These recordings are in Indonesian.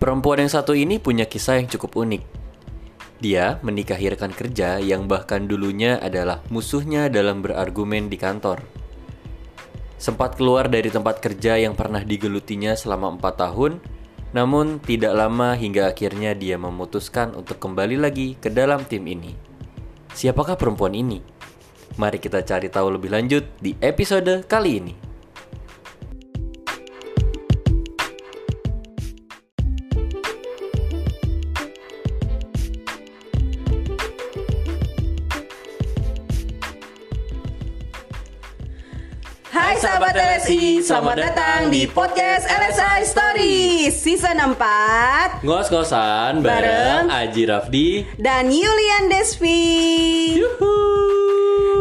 Perempuan yang satu ini punya kisah yang cukup unik. Dia menikahi rekan kerja yang bahkan dulunya adalah musuhnya dalam berargumen di kantor. Sempat keluar dari tempat kerja yang pernah digelutinya selama empat tahun, namun tidak lama hingga akhirnya dia memutuskan untuk kembali lagi ke dalam tim ini. Siapakah perempuan ini? Mari kita cari tahu lebih lanjut di episode kali ini. Sahabat LSI, selamat datang di podcast LSI Stories Season 4 Ngos-ngosan Bareng Aji Rafdi. dan Yulian Desvi Yuhu.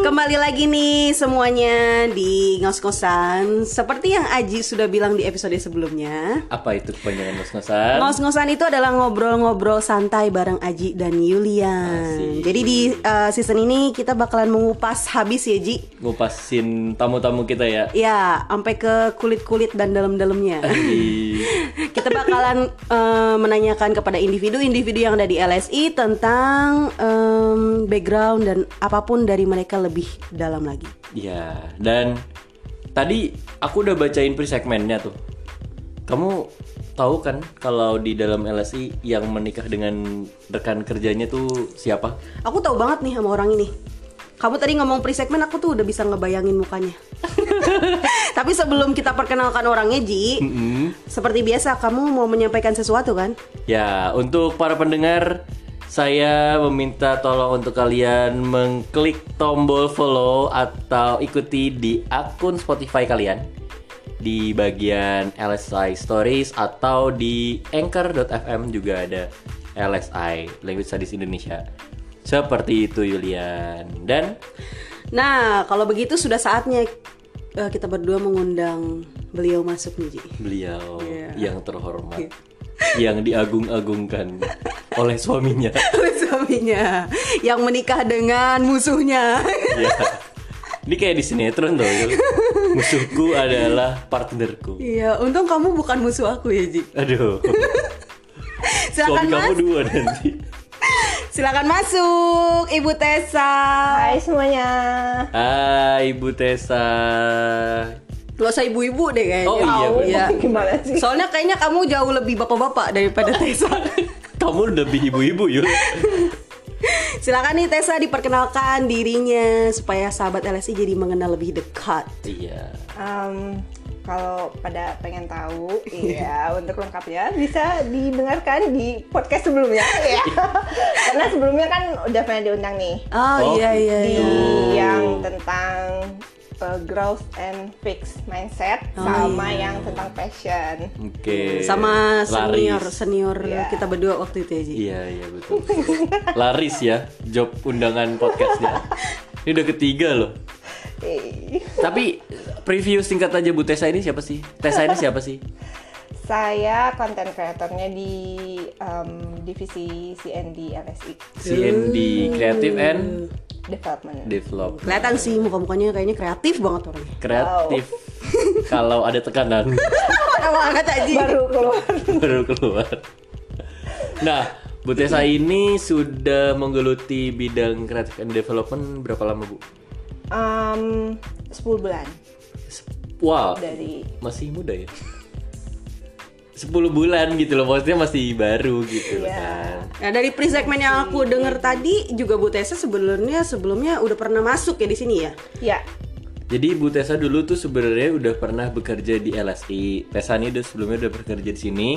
Kembali lagi nih semuanya di ngos-ngosan Seperti yang Aji sudah bilang di episode sebelumnya Apa itu kepanjangan ngos-ngosan? Ngos-ngosan itu adalah ngobrol-ngobrol santai bareng Aji dan Yulian Asik. Jadi di uh, season ini kita bakalan mengupas habis ya Ji Ngupasin tamu-tamu kita ya. Ya, sampai ke kulit-kulit dan dalam-dalamnya kita bakalan eh, menanyakan kepada individu-individu yang ada di LSI tentang em, background dan apa pun dari mereka lebih dalam lagi. Ya, dan tadi aku udah bacain pre-segmennya tuh. Kamu tahu kan kalau di dalam LSI yang menikah dengan rekan kerjanya tuh siapa? Aku tahu banget nih sama orang ini. Kamu tadi ngomong pre-segmen aku tuh udah bisa ngebayangin mukanya. Tapi sebelum kita perkenalkan orangnya Ji, seperti biasa kamu mau menyampaikan sesuatu kan? Ya, untuk para pendengar, saya meminta tolong untuk kalian mengklik tombol follow atau ikuti di akun Spotify kalian di bagian LSI Stories atau di anchor.fm juga ada LSI Language Studies Indonesia. Seperti itu Yulian. Dan Nah, kalau begitu sudah saatnya eh, kita berdua mengundang beliau masuk nih Ji. beliau Iya. yang terhormat yang diagung-agungkan oleh suaminya. oleh suaminya yang menikah dengan musuhnya. Ya. Ini kayak di sinetron tuh. Musuhku adalah partnerku. Iya, untung kamu bukan musuh aku ya, Ji. Aduh. Silakan Suami kamu Mas. dua nanti. Silakan masuk, Ibu Tessa. Hai semuanya. Hai Ibu Tessa. Gak usah ibu-ibu deh kayaknya. Oh, iya, benar. Gimana sih? Soalnya kayaknya kamu jauh lebih bapak-bapak daripada Tessa. Kamu lebih ibu-ibu yuk. Silakan nih Tessa diperkenalkan dirinya supaya sahabat LSI jadi mengenal lebih dekat. Iya. Em, kalau pada pengen tahu, iya untuk lengkapnya bisa didengarkan di podcast sebelumnya, ya. Karena sebelumnya kan udah pernah diundang nih Oh, Oh, iya iya di iya. yang tentang uh, growth and fixed mindset Oh, sama iya. yang tentang passion. Oke. Sama senior Laris. senior Iya. kita berdua waktu itu ya, Ji. Iya iya betul. Laris ya job undangan podcastnya. Ini udah ketiga loh. Eh, Tapi preview singkat aja Bu Tessa ini siapa sih? Tessa ini siapa sih? Saya konten kreatornya di em, divisi CND LSI CND Creative and Development. Develop. Kelihatan sih muka-mukanya kayaknya kreatif banget orangnya. Kreatif. Kalau ada tekanan Parah banget Aji. Baru keluar. baru keluar. Nah, Bu Tessa ini sudah menggeluti bidang creative and development berapa lama Bu? Em, 10 bulan Wow, dari masih muda ya. 10 bulan gitu loh, maksudnya masih baru gitu loh Iya. kan. Nah dari pre-segmen yang aku denger tadi juga Bu Tessa sebenarnya sebelumnya udah pernah masuk ya di sini ya. ya Jadi Bu Tessa dulu tuh sebenarnya udah pernah bekerja di LSI. Tessa ini udah sebelumnya udah bekerja di sini,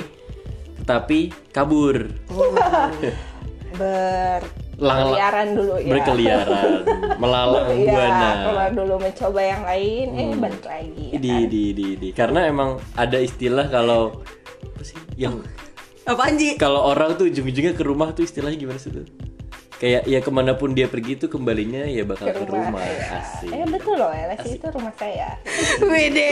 tetapi kabur. berkeliaran dulu ya Berkeliaran, melalang Iya, buana. keluar dulu mencoba yang lain eh balik lagi ya Di, kan? di, di, di. Karena emang ada istilah kalau apa sih yang Apaan Ji? kalau orang tuh ujung-ujungnya ke rumah tuh istilahnya gimana sih tuh? Kayak ya ke mana pun dia pergi tuh kembalinya ya bakal ke, rumah. ya. Asik. eh betul loh LSI itu rumah saya Wede.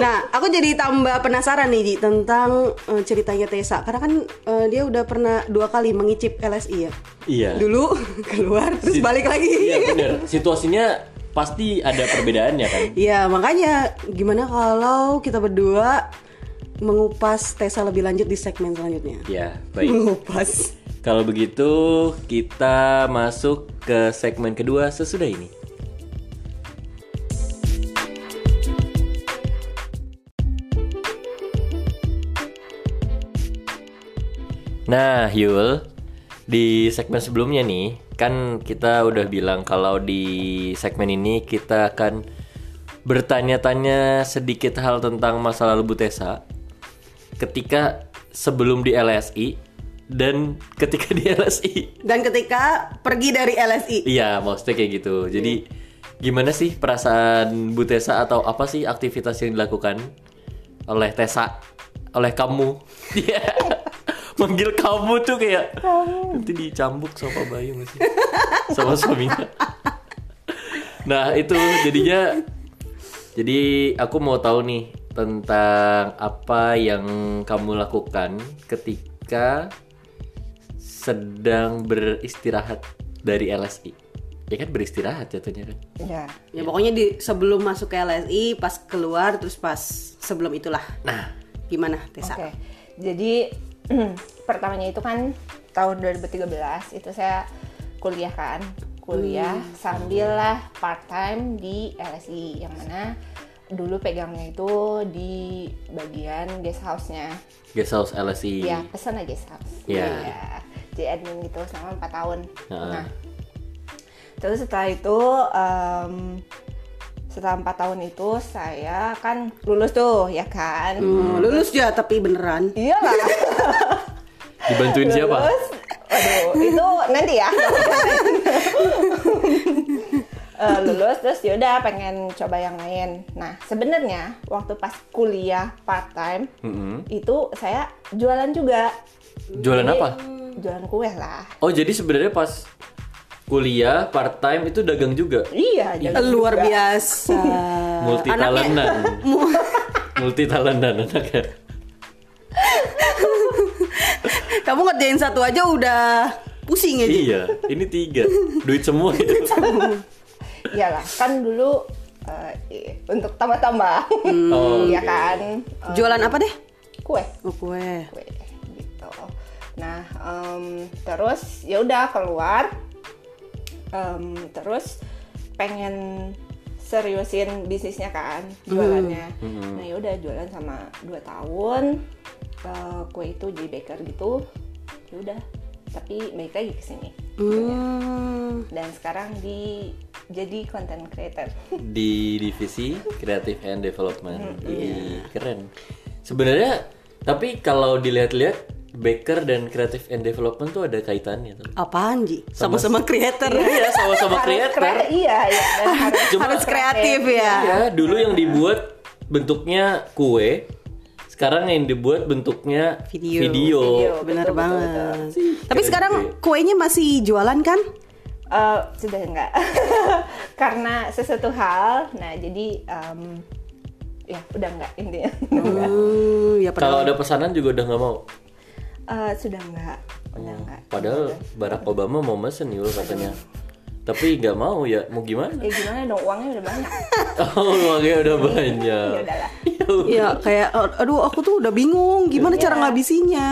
Nah, aku jadi tambah penasaran nih Ji tentang eh, ceritanya Tessa. Karena kan eh, dia udah pernah dua kali mengicip LSI ya. Iya. Dulu keluar terus Sit- balik lagi. Iya bener. Situasinya pasti ada perbedaannya kan. Iya, makanya gimana kalau kita berdua mengupas Tessa lebih lanjut di segmen selanjutnya. Ya, baik. Mengupas. Kalau begitu, kita masuk ke segmen kedua sesudah ini. Nah, Yul, di segmen sebelumnya nih, kan kita udah bilang kalau di segmen ini kita akan bertanya-tanya sedikit hal tentang masa lalu Butesa ketika sebelum di LSI dan ketika di LSI. Dan ketika pergi dari LSI. Iya, maksudnya kayak gitu. Jadi gimana sih perasaan Butesa atau apa sih aktivitas yang dilakukan oleh Tesa, oleh kamu? Iya. Manggil kamu tuh kayak nanti dicambuk sama Bayu masih sama suaminya. Nah, itu jadinya jadi aku mau tahu nih tentang apa yang kamu lakukan ketika sedang beristirahat dari LSI. Ya kan beristirahat jatuhnya kan. Ya. Ya pokoknya di sebelum masuk ke LSI, pas keluar terus pas sebelum itulah. Nah, Gimana Tessa? Oke. Jadi pertamanya itu kan tahun 2013 itu saya kuliah kan. Kuliah sambil lah part time di LSI yang mana dulu pegangnya itu di bagian guest house-nya. guest house LSI. Ya, pesona guest house. Iya. Iya. Jadi admin gitu selama 4 tahun. Heeh. Nah, terus setelah itu em, setelah empat tahun itu saya kan lulus tuh ya kan. Hmm, lulus ya tapi beneran. Iya lah. Dibantuin siapa? Lulus. Waduh, itu nanti ya. Eh, lulus terus yaudah pengen coba yang lain. Nah sebenarnya waktu pas kuliah part time Mm-mm. itu saya jualan juga. Jualan apa? Jualan kue lah. Oh, jadi sebenarnya pas kuliah part time itu dagang juga. Iya, jalan Luar juga. biasa. Multi talentan. Multi talentan anaknya. Kamu ngerjain satu aja udah pusing ya. Iya, ini tiga. Duit semua itu. Iyalah, kan dulu eh, iya, untuk tambah-tambah. Oh, Iya oke. kan? Jualan apa deh? kue. Oh, kue. Nah, em, terus ya udah keluar. Em, terus pengen seriusin bisnisnya kan, jualannya. Nah, ya udah jualan sama dua tahun. Eh, kue itu jadi baker gitu. Ya udah, tapi balik lagi ke sini. Hmm. Dan sekarang di jadi content creator. di divisi Creative and Development. Ih, keren. Sebenarnya tapi kalau dilihat-lihat Baker dan Creative and Development tuh ada kaitannya tuh. Apaan Ji? Sama-sama creator. Iya, sama-sama Harus creator. kre- iya, iya. Dan harus, Harus kreatif ya. Ya, dulu yang dibuat bentuknya kue, sekarang yang dibuat bentuknya Video. video. Video. Bener Betul, banget. betul, Tapi Keren sekarang juga. kuenya masih jualan kan? Eh, sudah enggak karena sesuatu hal nah jadi em, ya udah enggak intinya Hmm, ya Kalau ada pesanan juga udah nggak mau. Eh, sudah enggak udah enggak Padahal Barack Obama mau mesen Yul katanya. Tapi nggak mau ya, mau gimana? ya gimana dong uangnya udah banyak Oh, uangnya udah banyak. ya udahlah ya kayak aduh aku tuh udah bingung gimana cara ngabisinnya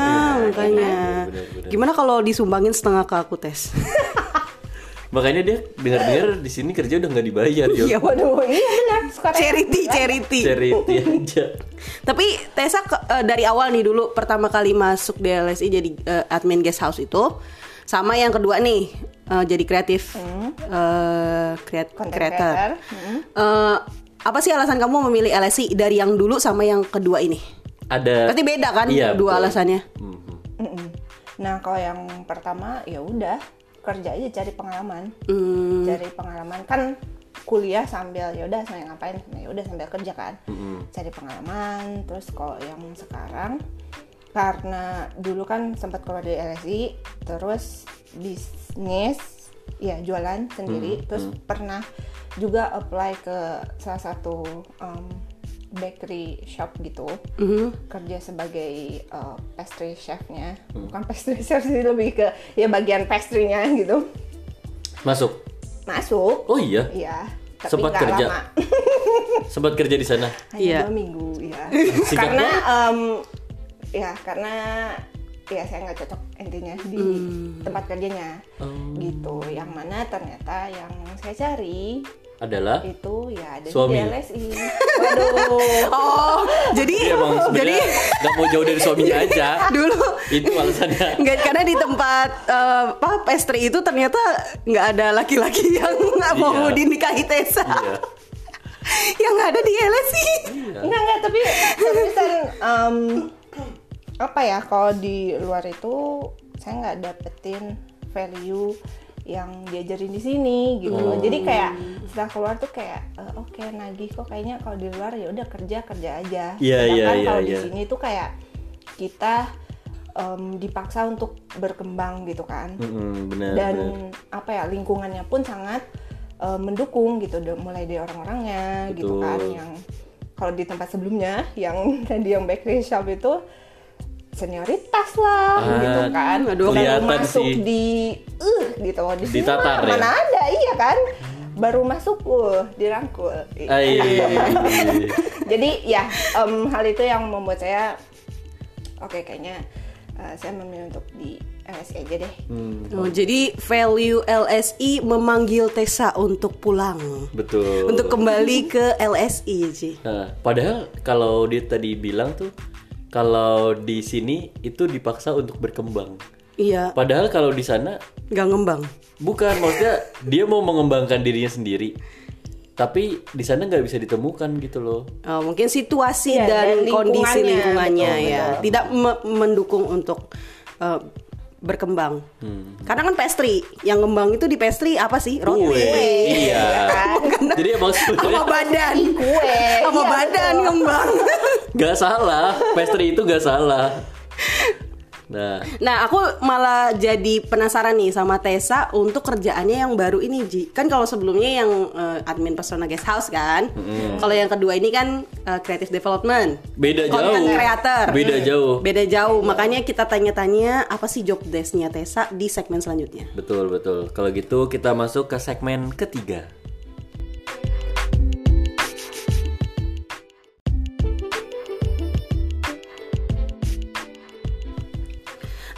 makanya. bener, bener. Gimana kalau disumbangin setengah ke aku tes? Makanya dia dengar-dengar di sini kerja udah nggak dibayar, Yul. Iya, waduh iya benar sekarang charity, charity. Charity aja. Tapi Tessa ke- eh, dari awal nih dulu pertama kali masuk di LSI jadi eh, admin guest house itu sama yang kedua nih eh, jadi kreatif eh, creat- Content creator. creator. Hmm. Eh, apa sih alasan kamu memilih LSI dari yang dulu sama yang kedua ini? Ada Berarti beda kan Iya, dua betul. alasannya? Mm-mm. nah kalau yang pertama ya udah kerja aja cari pengalaman. Hmm, cari pengalaman. Kan kuliah sambil ya udah sambil ngapain? Ya udah sambil kerja kan. Mhm. cari pengalaman terus kalau yang sekarang karena dulu kan sempat keluar dari LSI terus bisnis ya jualan sendiri. Terus pernah juga apply ke salah satu um, bakery shop gitu mhm. kerja sebagai uh, pastry chefnya bukan pastry chef sih lebih ke ya bagian pastry-nya gitu Masuk. masuk Oh iya. Iya, Sempat kerja? lama. sempat kerja di sana. hanya Iya. dua minggu ya Singkat karena em, ya karena ya saya nggak cocok intinya di tempat kerjanya Oh. gitu yang mana ternyata yang saya cari Adalah itu ya ada Suami. di LSI waduh Oh, jadi emang jadi nggak mau jauh dari suaminya aja. dulu Itu alasannya. Nggak, karena di tempat eh, apa pastry itu ternyata nggak ada laki-laki yang nggak mau Iya. dinikahi Tessa. Iya. yang ada di LSI. Enggak enggak tapi seriusan em, apa ya kalau di luar itu saya nggak dapetin value yang diajarin di sini gitu loh. Jadi kayak setelah keluar tuh kayak eh, oke nagih kok kayaknya kalau di luar ya udah kerja kerja aja. Iya, Sedangkan iya, iya, kalau di iya. sini tuh kayak kita em, dipaksa untuk berkembang gitu kan Mm-mm, benar. dan benar. apa ya lingkungannya pun sangat uh, mendukung gitu mulai dari orang-orangnya gitu kan yang kalau di tempat sebelumnya yang tadi yang bakery shop itu senioritas lah Ah, gitu kan aduh. baru kelihatan masuk sih. di uh gitu di sini Ditatar mah ya? mana ada iya kan baru masuk uh dirangkul Ai. jadi ya em, hal itu yang membuat saya oke kayaknya uh, saya memilih untuk di LSI aja deh Hmm, Oh, jadi value LSI memanggil Tessa untuk pulang. betul. Untuk kembali ke LSI, Ji. Nah, padahal kalau dia tadi bilang tuh kalau di sini itu dipaksa untuk berkembang. Iya, Padahal kalau di sana nggak ngembang. bukan maksudnya dia mau mengembangkan dirinya sendiri. Tapi di sana nggak bisa ditemukan gitu loh. Oh, mungkin situasi Iya, dan, dan kondisi lingkungannya, lingkungannya betul, ya betul. tidak me- mendukung untuk eh, berkembang. Hmm. Karena kan pastry, yang ngembang itu di pastry apa sih? Roti. Kue. Iya. Jadi emang Sama sebenarnya badan. kue Sama iya, badan betul. ngembang. nggak salah. Pastry itu nggak salah. Nah, Nah, aku malah jadi penasaran nih sama Tessa untuk kerjaannya yang baru ini, Ji. Kan kalau sebelumnya yang eh, admin persona guest house kan. Kalau yang kedua ini kan eh, creative development. beda Content jauh. creator. Beda jauh. Beda jauh. Makanya kita tanya-tanya apa sih job desk-nya Tessa di segmen selanjutnya. Betul betul. Kalau gitu kita masuk ke segmen ketiga.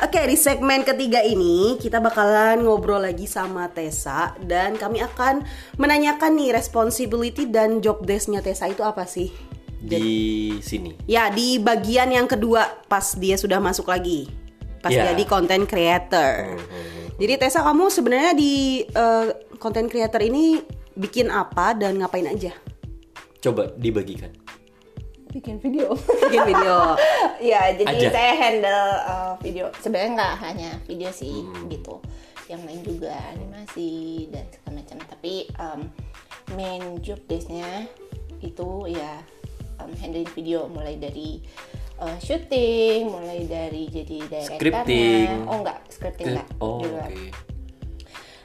Oke, di segmen ketiga ini kita bakalan ngobrol lagi sama Tessa dan kami akan menanyakan nih responsibility dan job desk-nya Tessa itu apa sih? Di sini. Ya, di bagian yang kedua pas dia sudah masuk lagi. Pas Ya. jadi content creator. Jadi Tessa kamu sebenarnya di eh, content creator ini bikin apa dan ngapain aja? Coba dibagikan. Bikin video. Bikin video. ya jadi Aja. saya handle uh, video. Sebenarnya nggak hanya video sih Hmm. gitu. Yang lain juga animasi dan segala macam. Tapi um, main job desknya itu ya um, handling video. Mulai dari uh, syuting mulai dari jadi direkturnya Scripting. oh enggak scripting enggak Oh, oke.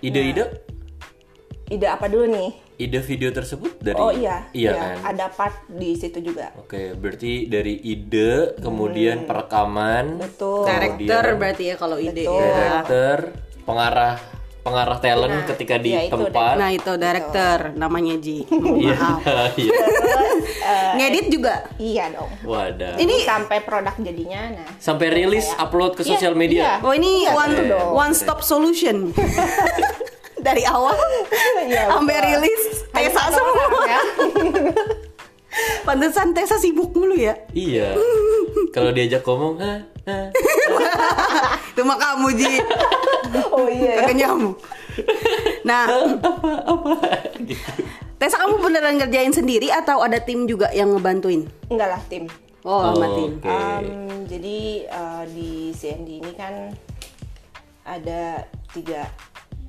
Ide-ide? Ide apa dulu nih ide video tersebut dari oh iya Iya iya, kan? ada part di situ juga Oke, berarti dari ide, kemudian perekaman, Hmm. betul Director berarti ya kalau ide Betul. ya. director, pengarah pengarah talent Nah, ketika di iya, itu tempat. Nah, itu director namanya Ji. Iya, Maaf. iya. uh, Ngedit juga. iya dong Wadah. ini sampai produk jadinya nah Sampai rilis upload ke Iya, sosial media. iya. Oh, ini Iya, one betul one stop solution. Dari awal Iya, sampai betul. rilis Satu semua. ya. Pantesan Tessa sibuk mulu ya. Iya. Kalau diajak ngomong, "Hah, hah." Itu mah kamu Ji. oh iya ya. Kagak nyamuk. Nah, Tessa kamu beneran ngerjain sendiri atau ada tim juga yang ngebantuin? enggak lah tim Oh, sama Oh, tim. Oke. Um, jadi uh, di CND ini kan ada tiga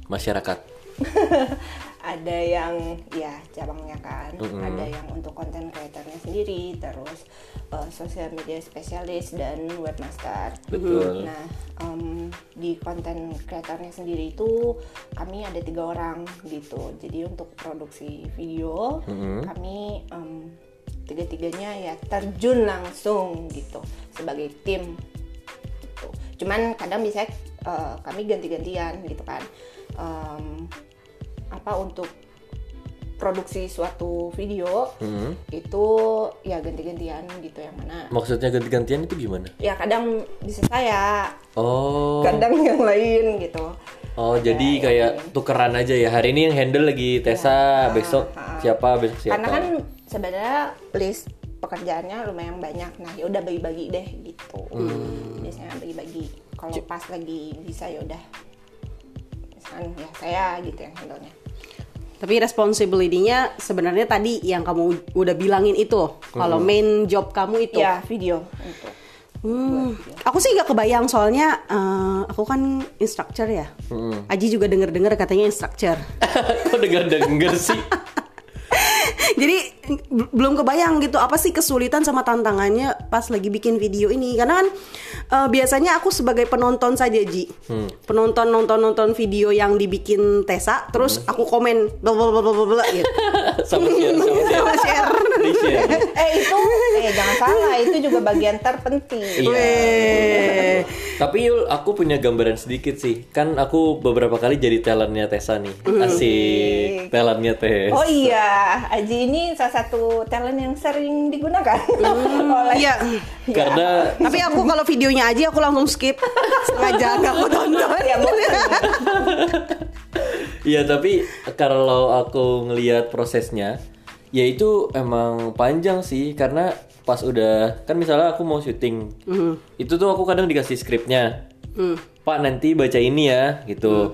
masyarakat. ada yang ya cabangnya kan ada yang untuk konten creatornya sendiri terus uh, sosial media spesialis dan webmaster Betul. nah em, di konten kreatornya sendiri itu kami ada tiga orang gitu jadi untuk produksi video kami em, tiga-tiganya ya terjun langsung gitu sebagai tim gitu. Cuman kadang bisa eh, kami ganti-gantian gitu kan. Em, apa untuk produksi suatu video Hmm. itu ya ganti-gantian gitu yang mana Maksudnya ganti-gantian itu gimana? ya kadang bisa saya Oh. kadang yang lain gitu Oh, jadi kayak tukeran aja ya. Hari ini yang handle lagi Tessa, besok siapa, besok siapa. karena kan sebenarnya list pekerjaannya lumayan banyak nah ya udah bagi-bagi deh gitu Hmm. biasanya bagi-bagi kalau pas lagi bisa ya udah misalkan ya saya gitu yang handle-nya Tapi responsibility-nya sebenarnya tadi yang kamu udah bilangin itu. Kalau main job kamu itu. ya video Hmm, aku sih gak kebayang soalnya eh, aku kan instructor ya. Aji juga denger-denger katanya instructor. Kok denger-denger sih? Jadi belum kebayang gitu apa sih kesulitan sama tantangannya pas lagi bikin video ini karena kan eh, biasanya aku sebagai penonton saja Ji. Penonton nonton nonton video yang dibikin Tessa terus aku komen bla bla bla bla bla gitu. sama share, sama share. Share. Di-share. eh itu eh jangan salah itu juga bagian terpenting Iya. Weh. Tapi Yul, aku punya gambaran sedikit sih. Kan aku beberapa kali jadi talentnya Tessa nih. Asik, talentnya Tessa. oh iya Aji ini salah satu talent yang sering digunakan oleh Iya. Karena Tapi aku kalau videonya aja aku langsung skip sengaja gak aku tonton. ya Iya tapi kalau aku ngelihat prosesnya, ya itu emang panjang sih karena pas udah kan misalnya aku mau syuting, itu tuh aku kadang dikasih skripnya, Hmm. Pak nanti baca ini ya gitu.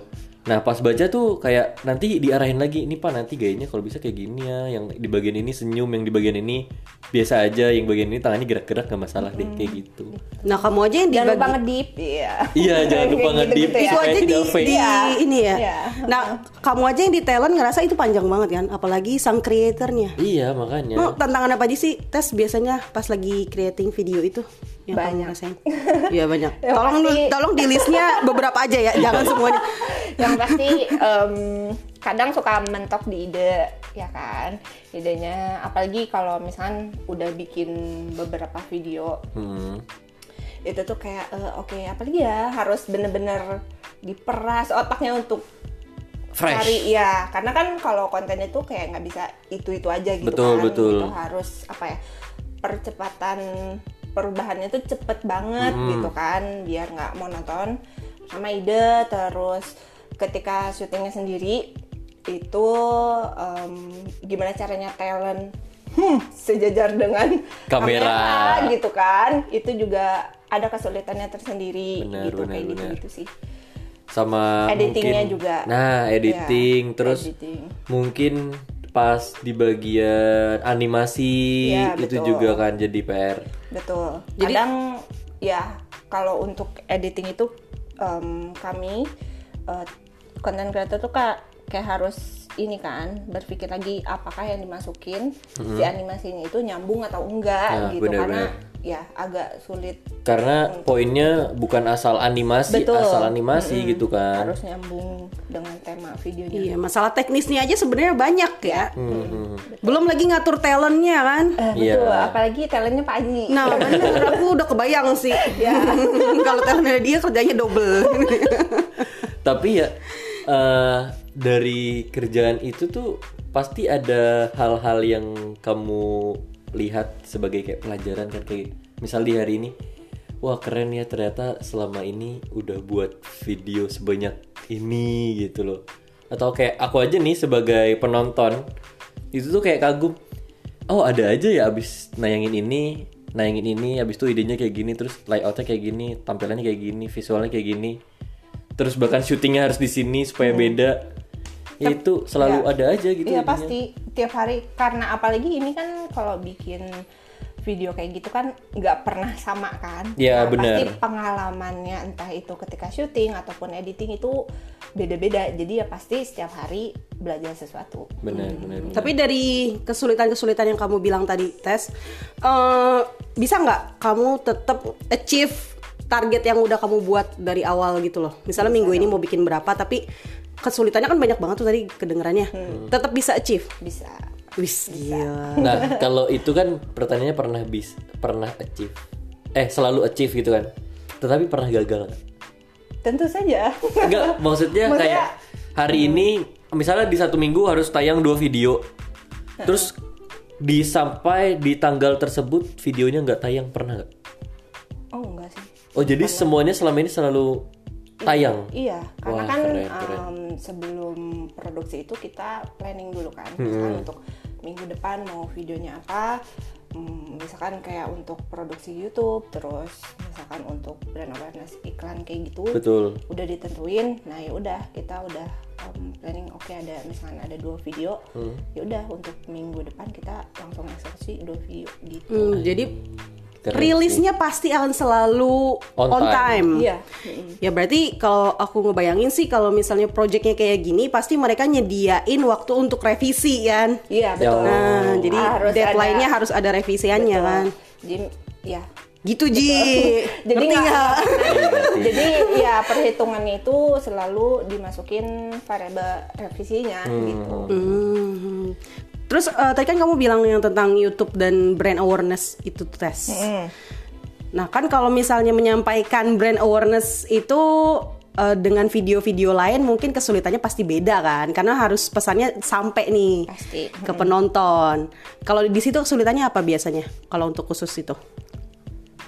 Nah pas baca tuh kayak nanti diarahin lagi, ini Pak nanti gayanya kalau bisa kayak gini ya, yang di bagian ini senyum, yang di bagian ini biasa aja, yang bagian ini tangannya gerak-gerak nggak masalah deh kayak gitu. Nah kamu aja yang jangan lupa ngedip iya Iya jangan lupa ngedip ya. itu supaya aja di, fake. di Iya. ini ya. Iya. Nah, kamu aja yang di talent ngerasa itu panjang banget kan, apalagi sang kreatornya. Iya makanya. Mau tantangan apa aja sih tes biasanya pas lagi creating video itu yang kamu Banyak. rasain? Iya banyak. Yang Tolong pasti- tolong di listnya beberapa aja ya, jangan semuanya. yang pasti em, kadang suka mentok di ide ya kan idenya apalagi kalau misalkan udah bikin beberapa video Hmm. itu tuh kayak eh, oke apalagi ya harus bener-bener diperas otaknya untuk Fresh. cari ya karena kan kalau kontennya tuh kayak nggak bisa itu itu aja gitu Betul, kan betul. Itu harus apa ya percepatan perubahannya tuh cepet banget Hmm. gitu kan biar nggak monoton sama ide terus ketika syutingnya sendiri itu em, gimana caranya talent hmm, sejajar dengan Kamera. gitu kan itu juga ada kesulitannya tersendiri Benar, gitu benar, kayak gitu benar. gitu sih sama Editingnya mungkin- juga. nah editing Ya, terus editing. mungkin pas di bagian animasi Ya, itu betul. juga kan jadi PR Betul. Jadi- Kadang ya kalau untuk editing itu em, kami konten creator tuh kayak kayak harus ini kan berpikir lagi apakah yang dimasukin si animasinya itu nyambung atau enggak Nah, gitu benar, karena benar. ya agak sulit karena poinnya bukan asal animasi Betul. asal animasi gitu kan harus nyambung dengan tema videonya. Iya, masalah teknisnya aja sebenarnya banyak ya. Hmm, Belum lagi ngatur talentnya kan. Eh, Iya. betul, apalagi talentnya Pak Haji. Nah, bener aku udah kebayang sih. Kalau talentnya dia kerjanya double. tapi ya eh, dari kerjaan itu tuh pasti ada hal-hal yang kamu lihat sebagai kayak pelajaran kan kayak misal di hari ini wah keren ya ternyata selama ini udah buat video sebanyak ini gitu loh. Atau kayak aku aja nih sebagai penonton itu tuh kayak kagum oh ada aja ya abis nayangin ini nayangin ini abis itu idenya kayak gini terus layoutnya kayak gini tampilannya kayak gini visualnya kayak gini terus bahkan syutingnya harus di sini supaya beda ya itu selalu Ya. ada aja gitu Iya idenya. pasti tiap hari karena apalagi ini kan kalau bikin video kayak gitu kan nggak pernah sama kan. Iya, Nah, benar. Pasti pengalamannya entah itu ketika syuting ataupun editing itu beda-beda. Jadi ya pasti setiap hari belajar sesuatu. benar benar benar. Tapi dari kesulitan-kesulitan yang kamu bilang tadi, tes, eh, bisa nggak kamu tetap achieve target yang udah kamu buat dari awal gitu loh? Misalnya minggu ini mau bikin berapa, tapi kesulitannya kan banyak banget tuh tadi kedengarannya. Tetap bisa achieve. Bisa. Wis, gila. Nah, kalau itu kan pertanyaannya pernah bis, pernah achieve. Eh, selalu achieve gitu kan. Tetapi pernah gagal nggak? Tentu saja. Enggak, maksudnya Maksudnya- kayak hari ini misalnya di satu minggu harus tayang dua video. Terus di sampai di tanggal tersebut videonya nggak tayang pernah nggak? Oh enggak sih. Oh jadi semuanya selama ini selalu tayang. Iya, karena Wah, kan keren, keren. em, sebelum produksi itu kita planning dulu kan, Hmm. misalkan untuk minggu depan mau videonya apa, Hmm, misalkan kayak untuk produksi YouTube, terus misalkan untuk brand awareness iklan kayak gitu, Betul. udah ditentuin. Nah ya udah kita udah em, planning, oke ada misalkan ada dua video, Hmm. ya udah untuk minggu depan kita langsung eksekusi dua video gitu. Hmm, jadi Rilisnya pasti akan selalu On on, time. time. Iya. Mm-mm. Ya berarti kalau aku ngebayangin sih kalau misalnya projectnya kayak gini pasti mereka nyediain waktu untuk revisi kan. Iya betul. Nah, jadi Harus deadline-nya ada- harus ada revisiannya Betul. kan. Jadi ya Gitu Ji. jadi nggak nggak? jadi ya perhitungannya itu selalu dimasukin variabel revisinya gitu Hmm. Terus eh, tadi kan kamu bilang yang tentang YouTube dan brand awareness itu tes. Mm. Nah kan kalau misalnya menyampaikan brand awareness itu eh, dengan video-video lain mungkin kesulitannya pasti beda kan karena harus pesannya sampai nih pasti ke penonton. Kalau di situ kesulitannya apa biasanya kalau untuk khusus itu?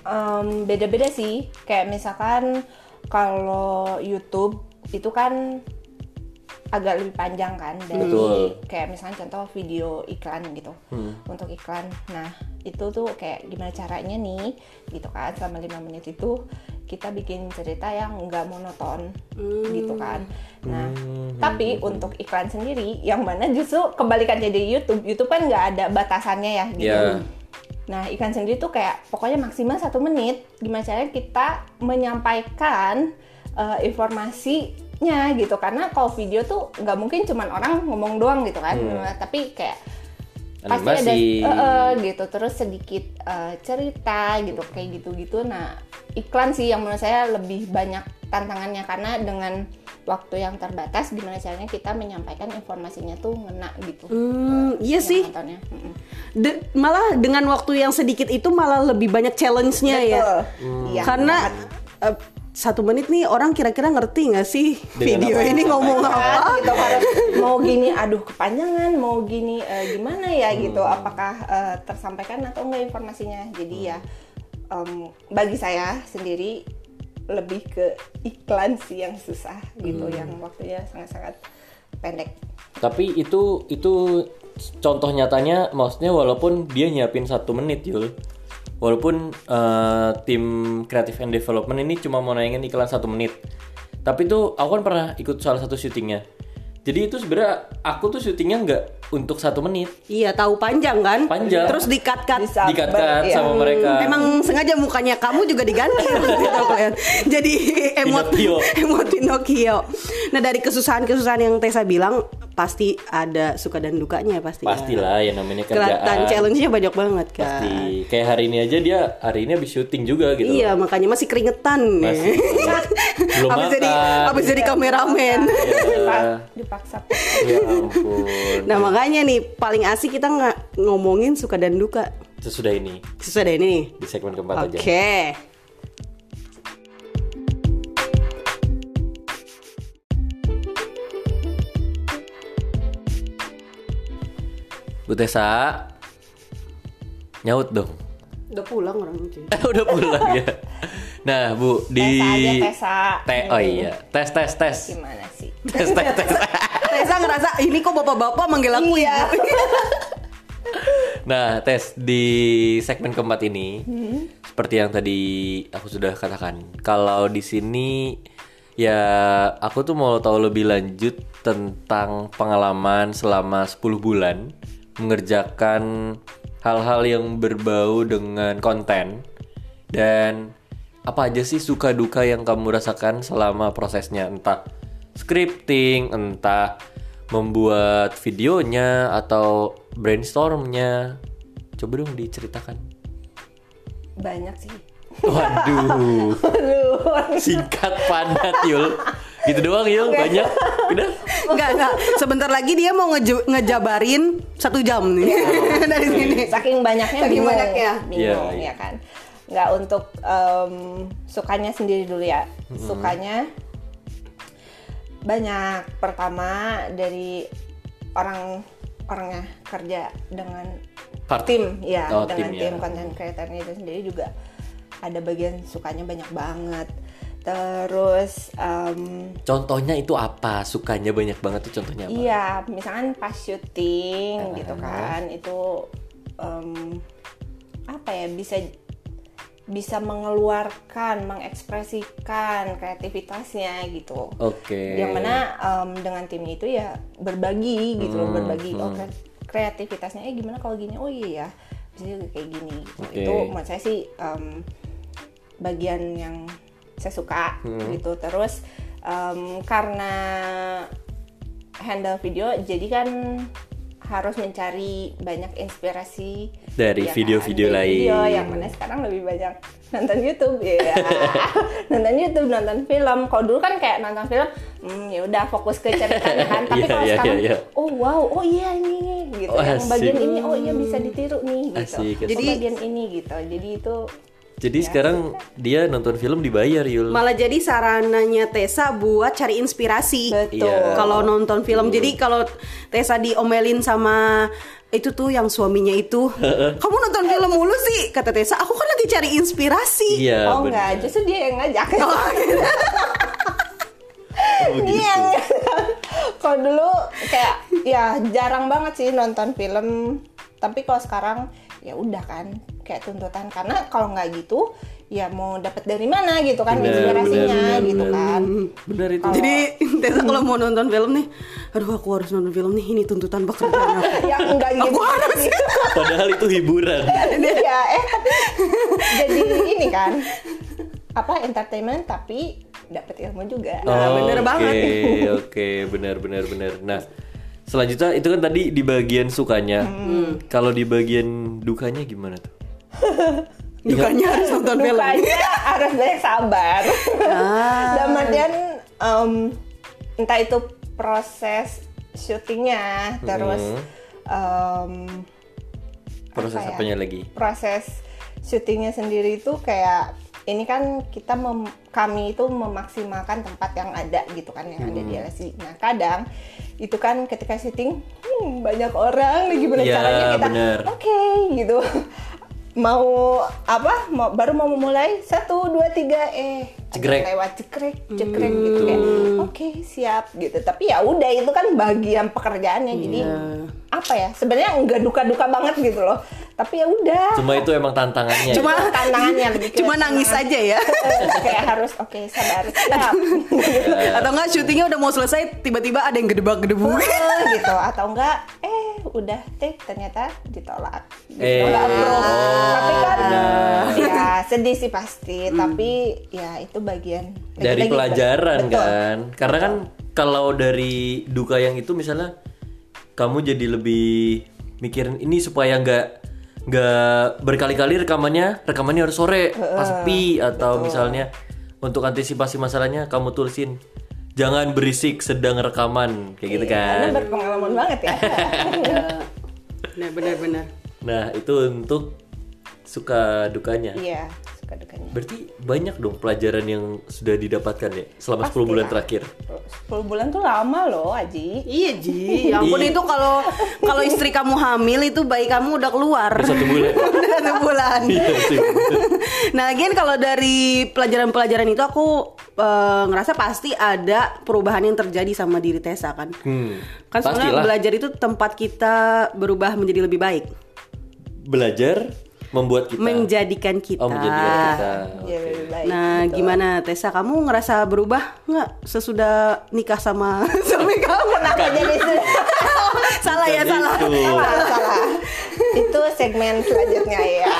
Em, beda-beda sih kayak misalkan kalau YouTube itu kan agak lebih panjang kan dari Betul. kayak misalnya contoh video iklan gitu. Untuk iklan. Nah itu tuh kayak gimana caranya nih gitu kan. Selama lima menit itu kita bikin cerita yang nggak monoton gitu kan. Nah tapi untuk iklan sendiri yang mana justru kebalikannya dari YouTube. YouTube kan nggak ada batasannya ya gitu. Ya. Nah, ikan sendiri tuh kayak pokoknya maksimal satu menit. Gimana caranya kita menyampaikan eh, informasinya gitu? Karena kalau video tuh nggak mungkin cuman orang ngomong doang gitu kan, Nah, tapi kayak pasti ada eh, eh, gitu. Terus sedikit eh, cerita gitu kayak gitu-gitu. Nah, iklan sih yang menurut saya lebih banyak tantangannya karena dengan waktu yang terbatas, gimana caranya kita menyampaikan informasinya tuh ngena gitu. Hmm, iya sih. nontonnya. De- malah dengan waktu yang sedikit itu malah lebih banyak challenge-nya ya. Betul. Iya, Karena. Satu menit nih orang kira-kira ngerti nggak sih Dengan video apa ini ngomong apa? gitu mau gini aduh kepanjangan mau gini eh, gimana ya gitu. Apakah eh, tersampaikan atau enggak informasinya? Jadi ya em, bagi saya sendiri lebih ke iklan sih yang susah gitu yang waktunya sangat-sangat pendek. Tapi itu itu contoh nyatanya maksudnya walaupun dia nyiapin satu menit Yul Walaupun eh, tim creative and development ini cuma mau nayangin iklan satu menit Tapi tuh aku kan pernah ikut salah satu syutingnya Jadi itu sebenarnya aku tuh syutingnya nggak untuk satu menit Iya tahu panjang kan? Panjang. Terus di cut cut. Bisa. Dikat-kat Iya. sama mereka Emang sengaja mukanya kamu juga diganti gitu kalian. Jadi emot emot Pinocchio. Nah dari kesusahan-kesusahan yang Tessa bilang pasti ada suka dan dukanya pasti. Pastilah ya namanya Kelihatan kerjaan challenge-nya banyak banget kan. Pasti Kayak hari ini aja dia hari ini habis syuting juga gitu Iya makanya masih keringetan Masih. nih. Belum Abis jadi makan. abis jadi kameramen. Ya, dipaksa ya ampun Nah makanya nih paling asik kita nggak ngomongin suka dan duka. Sesudah ini Sesudah ini nih. di segmen keempat Oke. aja Bu Tessa Nyaut dong. Udah pulang orang cuy. Udah pulang ya. Nah Bu di Tessa aja Tessa Te- Oh iya. Tes tes tes. Gimana sih? Tes tes tes. Tessa ngerasa ini kok bapak-bapak manggil aku Iya. ibu. Nah, tes di segmen keempat ini, seperti yang tadi aku sudah katakan, kalau di sini ya aku tuh mau tahu lebih lanjut tentang pengalaman selama 10 bulan mengerjakan hal-hal yang berbau dengan konten dan apa aja sih suka duka yang kamu rasakan selama prosesnya entah scripting, entah membuat videonya atau brainstormnya. Coba dong diceritakan. banyak sih Waduh, singkat padat Yul. Gitu doang Yul, banyak. Udah. Enggak, enggak. Sebentar lagi dia mau ngeju- ngejabarin satu jam nih dari sini. saking banyaknya Saking bingung, banyaknya. bingung Iya, iya. ya kan nggak untuk em, sukanya sendiri dulu ya sukanya banyak pertama dari orang orangnya kerja dengan Part- tim ya Oh, dengan tim, tim, ya. konten kreatornya itu sendiri juga ada bagian sukanya banyak banget terus em, Contohnya itu apa? Sukanya banyak banget tuh contohnya apa? Iya, misalkan pas syuting Ah. gitu kan, itu em, apa ya bisa bisa mengeluarkan, mengekspresikan kreativitasnya gitu. Oke. Yang mana em, dengan tim itu ya berbagi gitu loh, Hmm, berbagi oh hmm. kre- kreativitasnya eh gimana kalau gini? Oh iya ya, bisa juga kayak gini. Gitu. Oke. Itu menurut saya sih em, bagian yang saya suka Hmm. gitu. Terus em, karena handle video jadi kan harus mencari banyak inspirasi Dari ya video-video Dari lain. video yang mana sekarang lebih banyak nonton YouTube ya nonton YouTube nonton film kalau dulu kan kayak nonton film hmm, ya udah fokus ke ceritanya kan tapi Iya, kalau iya, sekarang iya, iya. oh wow oh iya ini gitu Oh, yang asik. bagian ini oh iya bisa ditiru nih gitu Asik, asik. oh, Jadi- bagian ini gitu jadi itu Jadi Ya, sekarang dia nonton film dibayar Yul. Malah jadi sarananya Tessa buat cari inspirasi. betul Iya. Kalau nonton film. Jadi kalau Tessa diomelin sama itu tuh yang suaminya itu, kamu nonton film mulu sih, kata Tessa. Aku kan lagi cari inspirasi. Iya. oh bener. enggak justru dia yang ngajak Oh, gitu. Iya. kalau dulu kayak ya jarang banget sih nonton film. Tapi kalau sekarang ya udah kan kayak tuntutan karena kalau nggak gitu ya mau dapat dari mana gitu kan Benar, inspirasinya benar, gitu benar. kan. Benar itu. Kalau- Jadi Tessa kalau mau nonton film nih, aduh aku harus nonton film nih, ini tuntutan pekerjaan aku. ya enggak gitu. Aku harus. Padahal itu hiburan. ya eh tapi jadi ini kan apa entertainment tapi dapat ilmu juga. Nah, bener Oke, banget. Oke, benar benar benar. Nah, selanjutnya itu kan tadi di bagian sukanya. Hmm. Kalau di bagian dukanya gimana tuh? Dukanya harus nonton film. Dukanya harus banyak sabar. Ah. Dalam artian em, entah itu proses syutingnya, terus em, Proses apa ya? apanya lagi? proses syutingnya sendiri itu kayak ini kan kita mem- kami itu memaksimalkan tempat yang ada gitu kan yang ada di Hmm. LSI. Nah kadang itu kan ketika syuting hmm, banyak orang gimana Iya, caranya kita oke gitu. Mau apa? Mau baru mau memulai satu dua tiga eh Cekrek. lewat cekrek cekrek gitu kayak oke siap gitu. Tapi ya udah itu kan bagian pekerjaannya. Jadi Iya. apa ya? Sebenarnya enggak duka-duka banget gitu loh tapi ya udah Cuma itu emang tantangannya. Cuma Itu tantangannya lebih Cuma nangis aja ya. Eh, kayak harus oke sabar siap Atau enggak syutingnya udah mau selesai tiba-tiba ada yang gedebak-gedebuk. Eh, gitu atau enggak eh udah take ternyata ditolak Eh, ditolak bro oh, tapi kan benar. ya sedih sih pasti tapi ya itu bagian dari lagi-lagi pelajaran betul. kan karena kan kalau dari duka yang itu misalnya kamu jadi lebih mikirin ini supaya nggak nggak berkali-kali rekamannya rekamannya harus sore pas sepi atau misalnya untuk antisipasi masalahnya kamu tulisin jangan berisik sedang rekaman. Kayak gitu Iya, karena kan berpengalaman banget ya. Nah, benar-benar. nah itu untuk suka dukanya. Iya suka dukanya berarti banyak dong pelajaran yang sudah didapatkan ya selama 10 bulan Pastilah. terakhir 10 bulan tuh lama loh Aji Iya Ji, ya ampun Iya. itu kalau kalau istri kamu hamil itu bayi kamu udah keluar. Udah satu bulan Udah satu bulan. Iya. Nah, lagian kalau dari pelajaran-pelajaran itu aku eh, ngerasa pasti ada perubahan yang terjadi sama diri Tessa kan. Hmm, Kan sebenarnya belajar itu tempat kita berubah menjadi lebih baik, belajar membuat kita menjadikan kita. oh menjadikan kita ya lebih baik Nah, gitu. gimana Tessa? Kamu ngerasa berubah nggak sesudah nikah sama suami kamu? Kenapa jadi salah ya, Bukan salah. itu. salah salah itu segmen selanjutnya ya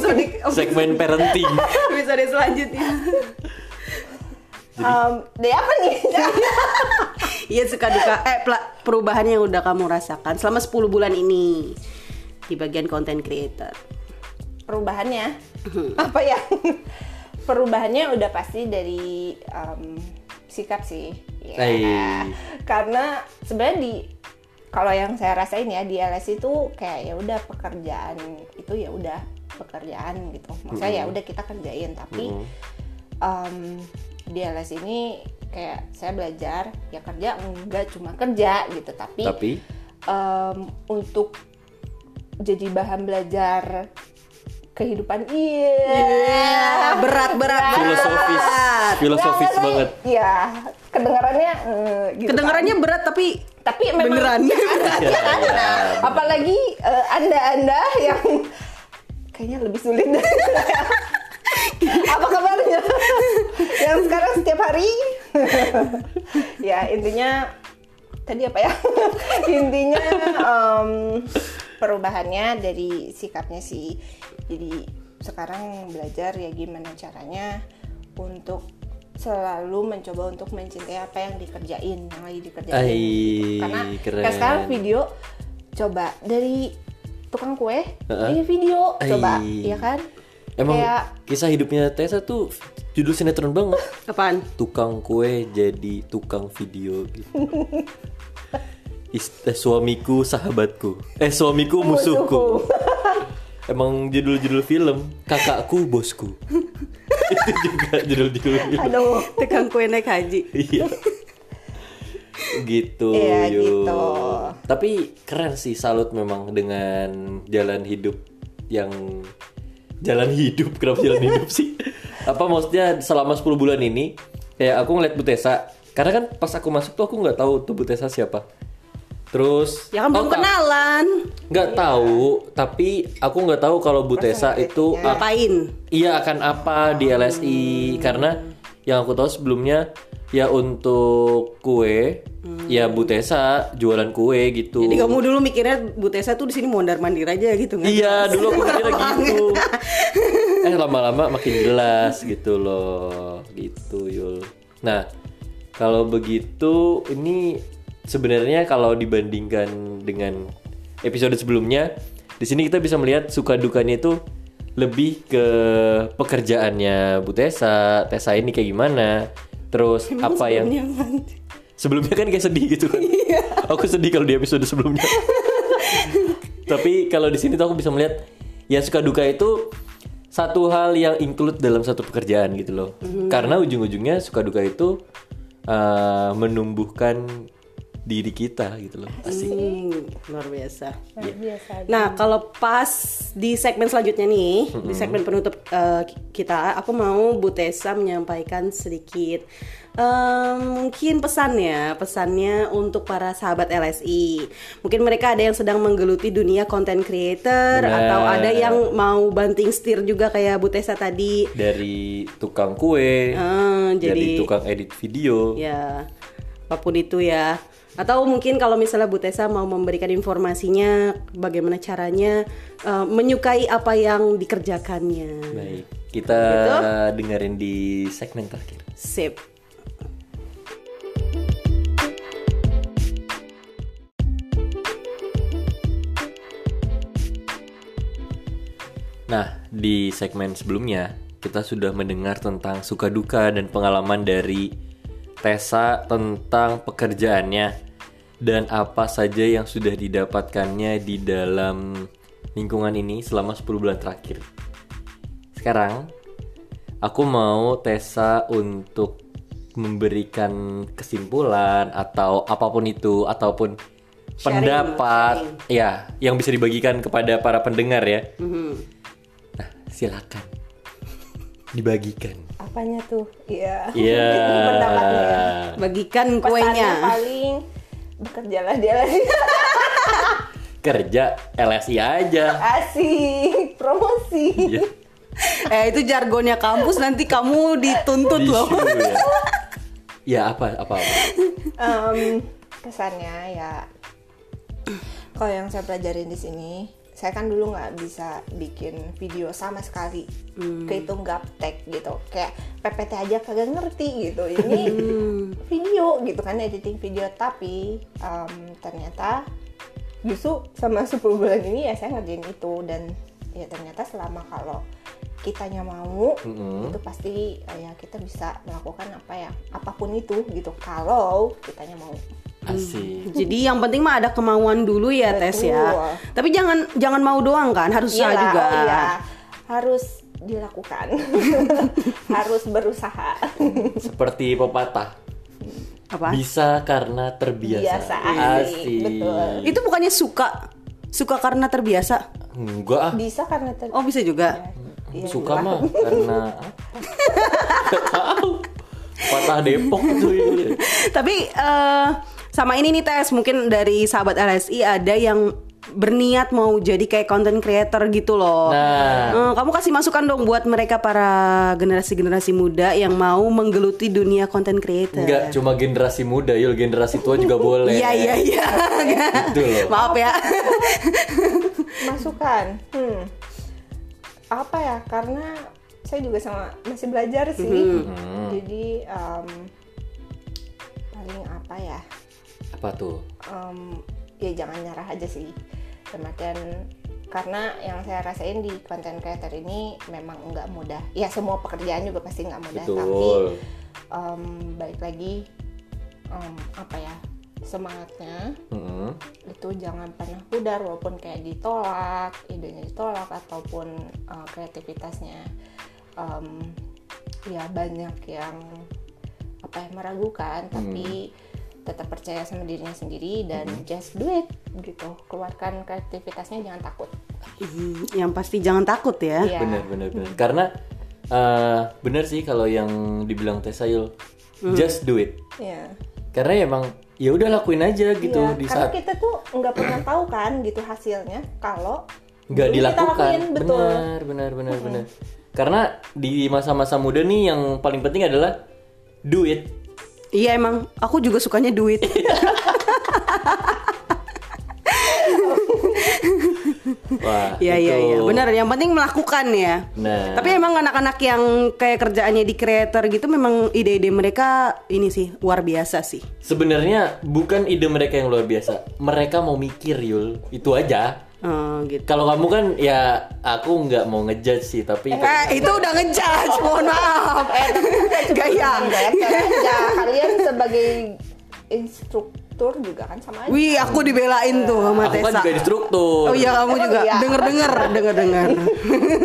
segmen parenting episode selanjutnya. um, deh apa nih Iya suka duka eh perubahan yang udah kamu rasakan selama 10 bulan ini di bagian content creator. Perubahannya. Apa ya? Perubahannya udah pasti dari um, sikap sih. Ya karena sebenarnya di kalau yang saya rasain ya di LS itu kayak ya udah pekerjaan itu ya udah pekerjaan gitu. Maksudnya ya udah kita kerjain tapi um, di LS ini kayak saya belajar ya kerja enggak cuma kerja gitu. Tapi, tapi? em, untuk jadi bahan belajar kehidupan iya. Berat berat Filosofis, filosofis nggak, banget. Iya, kedengarannya eh, gitu kedengarannya berat tapi kan. tapi memang beneran Iya, iya, apalagi eh, anda-anda yang kayaknya lebih sulit apa kabarnya? Yang sekarang setiap hari. Ya intinya tadi apa ya? Intinya em, perubahannya dari sikapnya sih jadi sekarang belajar ya gimana caranya untuk selalu mencoba untuk mencintai apa yang dikerjain yang lagi dikerjain Ai, gitu. karena keren. kayak sekarang video coba dari tukang kue Heeh. ini video coba Ai. ya kan Emang kayak kisah hidupnya Tessa tuh judul sinetron banget. apaan Tukang kue jadi tukang video gitu. Ist- eh, suamiku sahabatku. Eh suamiku musuhku. Emang judul-judul film. Kakakku bosku. Itu juga judul-judul film. aduh tukang kue naik haji Iya. gitu. Iya, gitu. Tapi keren sih salut memang dengan jalan hidup yang jalan hidup kenapa jalan hidup sih? Apa maksudnya selama 10 bulan ini kayak aku ngeliat Bu Tessa karena kan pas aku masuk tuh aku nggak tahu tuh Bu Tessa siapa. Terus ya kan belum oh, kenalan. Nggak tahu tapi aku nggak tahu kalau Bu Tessa itu ngapain? Iya akan apa di LSI karena yang aku tahu sebelumnya ya untuk kue ya Bu Tessa jualan kue gitu. jadi kamu dulu mikirnya Bu Tessa tuh di sini mondar mandir aja gitu kan Iya dulu aku kira gitu. eh lama-lama makin jelas gitu loh. Gitu Yul. Nah kalau begitu ini sebenarnya kalau dibandingkan dengan episode sebelumnya di sini kita bisa melihat suka dukanya itu lebih ke pekerjaannya Bu Tessa, Tessa ini kayak gimana, terus apa yang Sebelumnya apaan? sebelumnya kan kayak sedih gitu kan. aku sedih kalau di episode sebelumnya. Tapi kalau di sini tuh aku bisa melihat ya suka duka itu satu hal yang include dalam satu pekerjaan gitu loh. Karena ujung-ujungnya suka duka itu uh, menumbuhkan diri kita gitu loh. Asik. Hmm, luar biasa luar biasa Nah, kalau pas di segmen selanjutnya nih, di segmen penutup eh, kita, aku mau Bu Tessa menyampaikan sedikit em, mungkin pesan ya, pesannya untuk para sahabat LSI. Mungkin mereka ada yang sedang menggeluti dunia content creator Benar. atau ada yang mau banting setir juga kayak Bu Tessa tadi. Dari tukang kue, Eh, jadi jadi tukang edit video. ya apa pun itu ya atau mungkin kalau misalnya Bu Tessa mau memberikan informasinya bagaimana caranya eh, menyukai apa yang dikerjakannya Baik, kita Gitu. dengerin di segmen terakhir. sip Nah, di segmen sebelumnya kita sudah mendengar tentang suka duka dan pengalaman dari Tessa tentang pekerjaannya dan apa saja yang sudah didapatkannya di dalam lingkungan ini selama 10 bulan terakhir. Sekarang aku mau Tessa untuk memberikan kesimpulan atau apa pun itu ataupun Sharing, pendapat sharing. ya yang bisa dibagikan kepada para pendengar ya. Mhm. Nah, silakan dibagikan. apanya tuh iya Iya. Ini pendapatnya bagikan Pesannya kuenya paling bekerjalah dia lagi Kerja LSI aja. asik promosi Iya. eh itu jargonnya kampus nanti kamu dituntut loh Bisu ya. Ya apa apa. apa. Em, kesannya ya kalau yang saya pelajarin di sini saya kan dulu nggak bisa bikin video sama sekali. Kehitung gaptek gitu. Kayak PPT aja kagak ngerti gitu. Ini video gitu kan editing video. Tapi em, ternyata justru sama 10 bulan ini ya saya ngerjain itu. Dan ya ternyata selama kalau kitanya mau Mm-mm. itu pasti eh, ya kita bisa melakukan apa ya apa pun itu gitu. Kalau kitanya mau Asik. jadi yang penting mah ada kemauan dulu ya tes ya Betul. tapi jangan jangan mau doang kan harus usaha Iyalah, juga oh iya. harus dilakukan harus berusaha Seperti pepatah. Apa? Bisa karena terbiasa. Biasa, asik. Betul. Itu bukannya suka suka karena terbiasa? Enggak ah. Bisa karena ter- Oh, bisa juga. Iya, Suka mah karena tahu. Patah Depok tuh itu. Tapi eh, sama ini nih tes mungkin dari sahabat LSI ada yang berniat mau jadi kayak content creator gitu loh. Nah. Eh, kamu kasih masukan dong buat mereka para generasi-generasi muda yang mau menggeluti dunia content creator. Enggak cuma generasi muda, yul generasi tua juga boleh. Iya iya iya. Gitu loh. Maaf ya. masukan. Hmm. Apa ya? Karena saya juga sama masih belajar sih. Hmm. Jadi em, paling apa ya? Apa tuh? Em, ya jangan nyerah aja sih. Artian karena yang saya rasain di content creator ini memang nggak mudah. Ya semua pekerjaan juga pasti nggak mudah. Tapi Betul. em, balik lagi em, apa ya? Semangatnya Mm-mm. itu jangan pernah pudar walaupun kayak ditolak idenya ditolak ataupun uh, kreativitasnya um, ya banyak yang apa ya meragukan tapi tetap percaya sama dirinya sendiri dan just do it gitu keluarkan kreativitasnya jangan takut Hmm, yang pasti jangan takut ya. Iya. Bener bener bener. Karena eh, bener sih kalau yang dibilang Tesayul, just do it. Iya. Karena emang ya udah lakuin aja gitu Iya, di karena saat kita tuh nggak pernah tahu kan gitu hasilnya kalau nggak belum kita dilakukan. lakuin, betul Benar benar benar benar. Karena di masa-masa muda nih yang paling penting adalah do it. Iya emang aku juga sukanya duit. Wah. Iya iya itu. iya. Benar, yang penting melakukan ya. Nah. Tapi emang anak-anak yang kayak kerjaannya di creator gitu memang ide-ide mereka ini sih luar biasa sih. Sebenarnya bukan ide mereka yang luar biasa. Mereka mau mikir Yul. Itu aja. Oh, gitu. Kalau kamu kan ya aku nggak mau ngejudge sih, tapi Eh, itu udah ngejudge, mohon maaf. Gaya. Enggak ya, ya kalian sebagai instruktur juga kan sama aja Wih, aku dibelain tuh sama aku kan Tessa. juga instruktur. Oh iya kamu juga iya? denger-denger, denger-denger.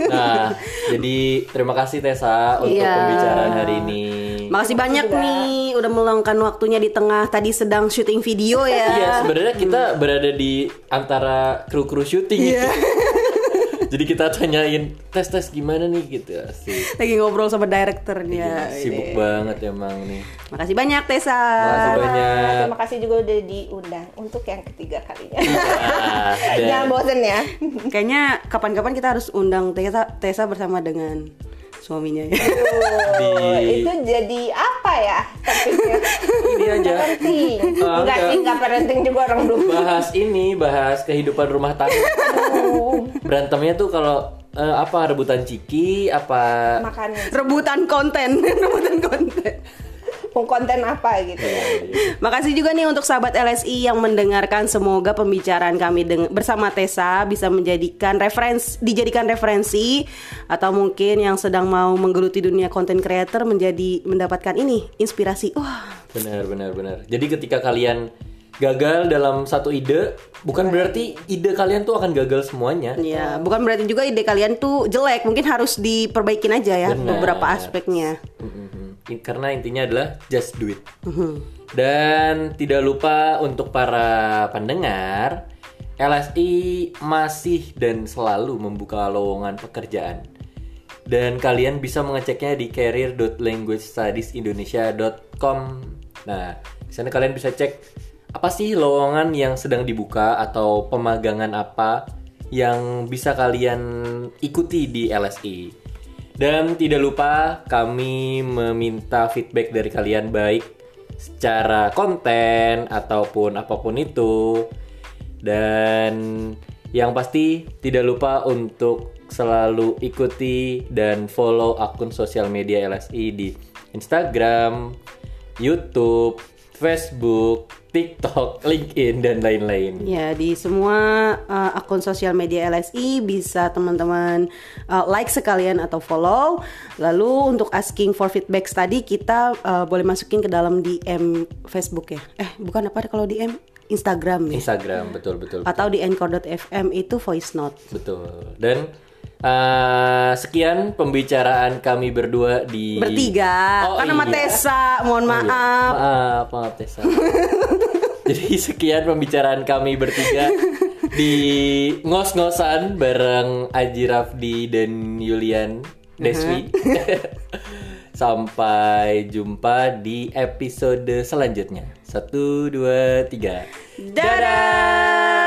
Nah, jadi terima kasih Tessa untuk Iya. pembicaraan hari ini. Makasih banyak nih udah meluangkan waktunya di tengah tadi sedang syuting video ya. Iya, sebenarnya kita berada di antara kru-kru syuting Iya. gitu. Jadi kita tanyain tes-tes gimana nih gitu asik. Lagi ngobrol sama direkturnya. Iya, Sibuk banget emang nih. Makasih banyak Tessa. Makasih banyak. terima kasih juga udah diundang untuk yang ketiga kalinya Ah, dan- jangan bosen ya Kayaknya kapan-kapan kita harus undang Tessa, Tessa bersama dengan suaminya ya. di Oh, itu jadi apa ya topiknya ini aja penting Ah, enggak enggak. sih enggak penting juga orang dulu bahas ini, bahas kehidupan rumah tangga. Berantemnya tuh kalau eh, apa rebutan ciki, apa makan Rebutan konten, rebutan konten. Mau konten apa gitu ya Makasih juga nih untuk sahabat LSI yang mendengarkan. Semoga pembicaraan kami bersama Tessa bisa menjadikan referensi, dijadikan referensi atau mungkin yang sedang mau menggeluti dunia content creator menjadi mendapatkan ini inspirasi. Wah, Benar, benar, benar. Jadi ketika kalian gagal dalam satu ide, bukan berarti ide kalian tuh akan gagal semuanya. ya bukan berarti juga ide kalian tuh jelek. Mungkin harus diperbaikin aja ya Benar. beberapa aspeknya. Mhm. In- Karena intinya adalah just do it. Dan tidak lupa untuk para pendengar, LSI masih dan selalu membuka lowongan pekerjaan. Dan kalian bisa mengeceknya di career.languagestudiesindonesia.com. Nah, di sana kalian bisa cek apa sih lowongan yang sedang dibuka atau pemagangan apa yang bisa kalian ikuti di LSI. Dan tidak lupa kami meminta feedback dari kalian baik secara konten ataupun apa pun itu. Dan yang pasti tidak lupa untuk selalu ikuti dan follow akun sosial media LSI di Instagram, YouTube, Facebook, TikTok, LinkedIn dan lain-lain. Ya di semua uh, akun sosial media LSI bisa teman-teman uh, like sekalian atau follow. Lalu untuk asking for feedback tadi kita uh, boleh masukin ke dalam DM Facebook ya. Eh bukan apa kalau DM Instagram ya. Instagram betul betul Atau di anchor.fm itu voice note. betul. Dan Eh, sekian pembicaraan kami berdua di Bertiga. Oh, sama iya. Tessa, mohon Oh, iya. maaf. Maaf, maaf Tessa. Jadi sekian pembicaraan kami bertiga di ngos-ngosan bareng Aji Rafdi dan Yulian Deswi. Sampai jumpa di episode selanjutnya. Satu, dua, tiga. Dadah.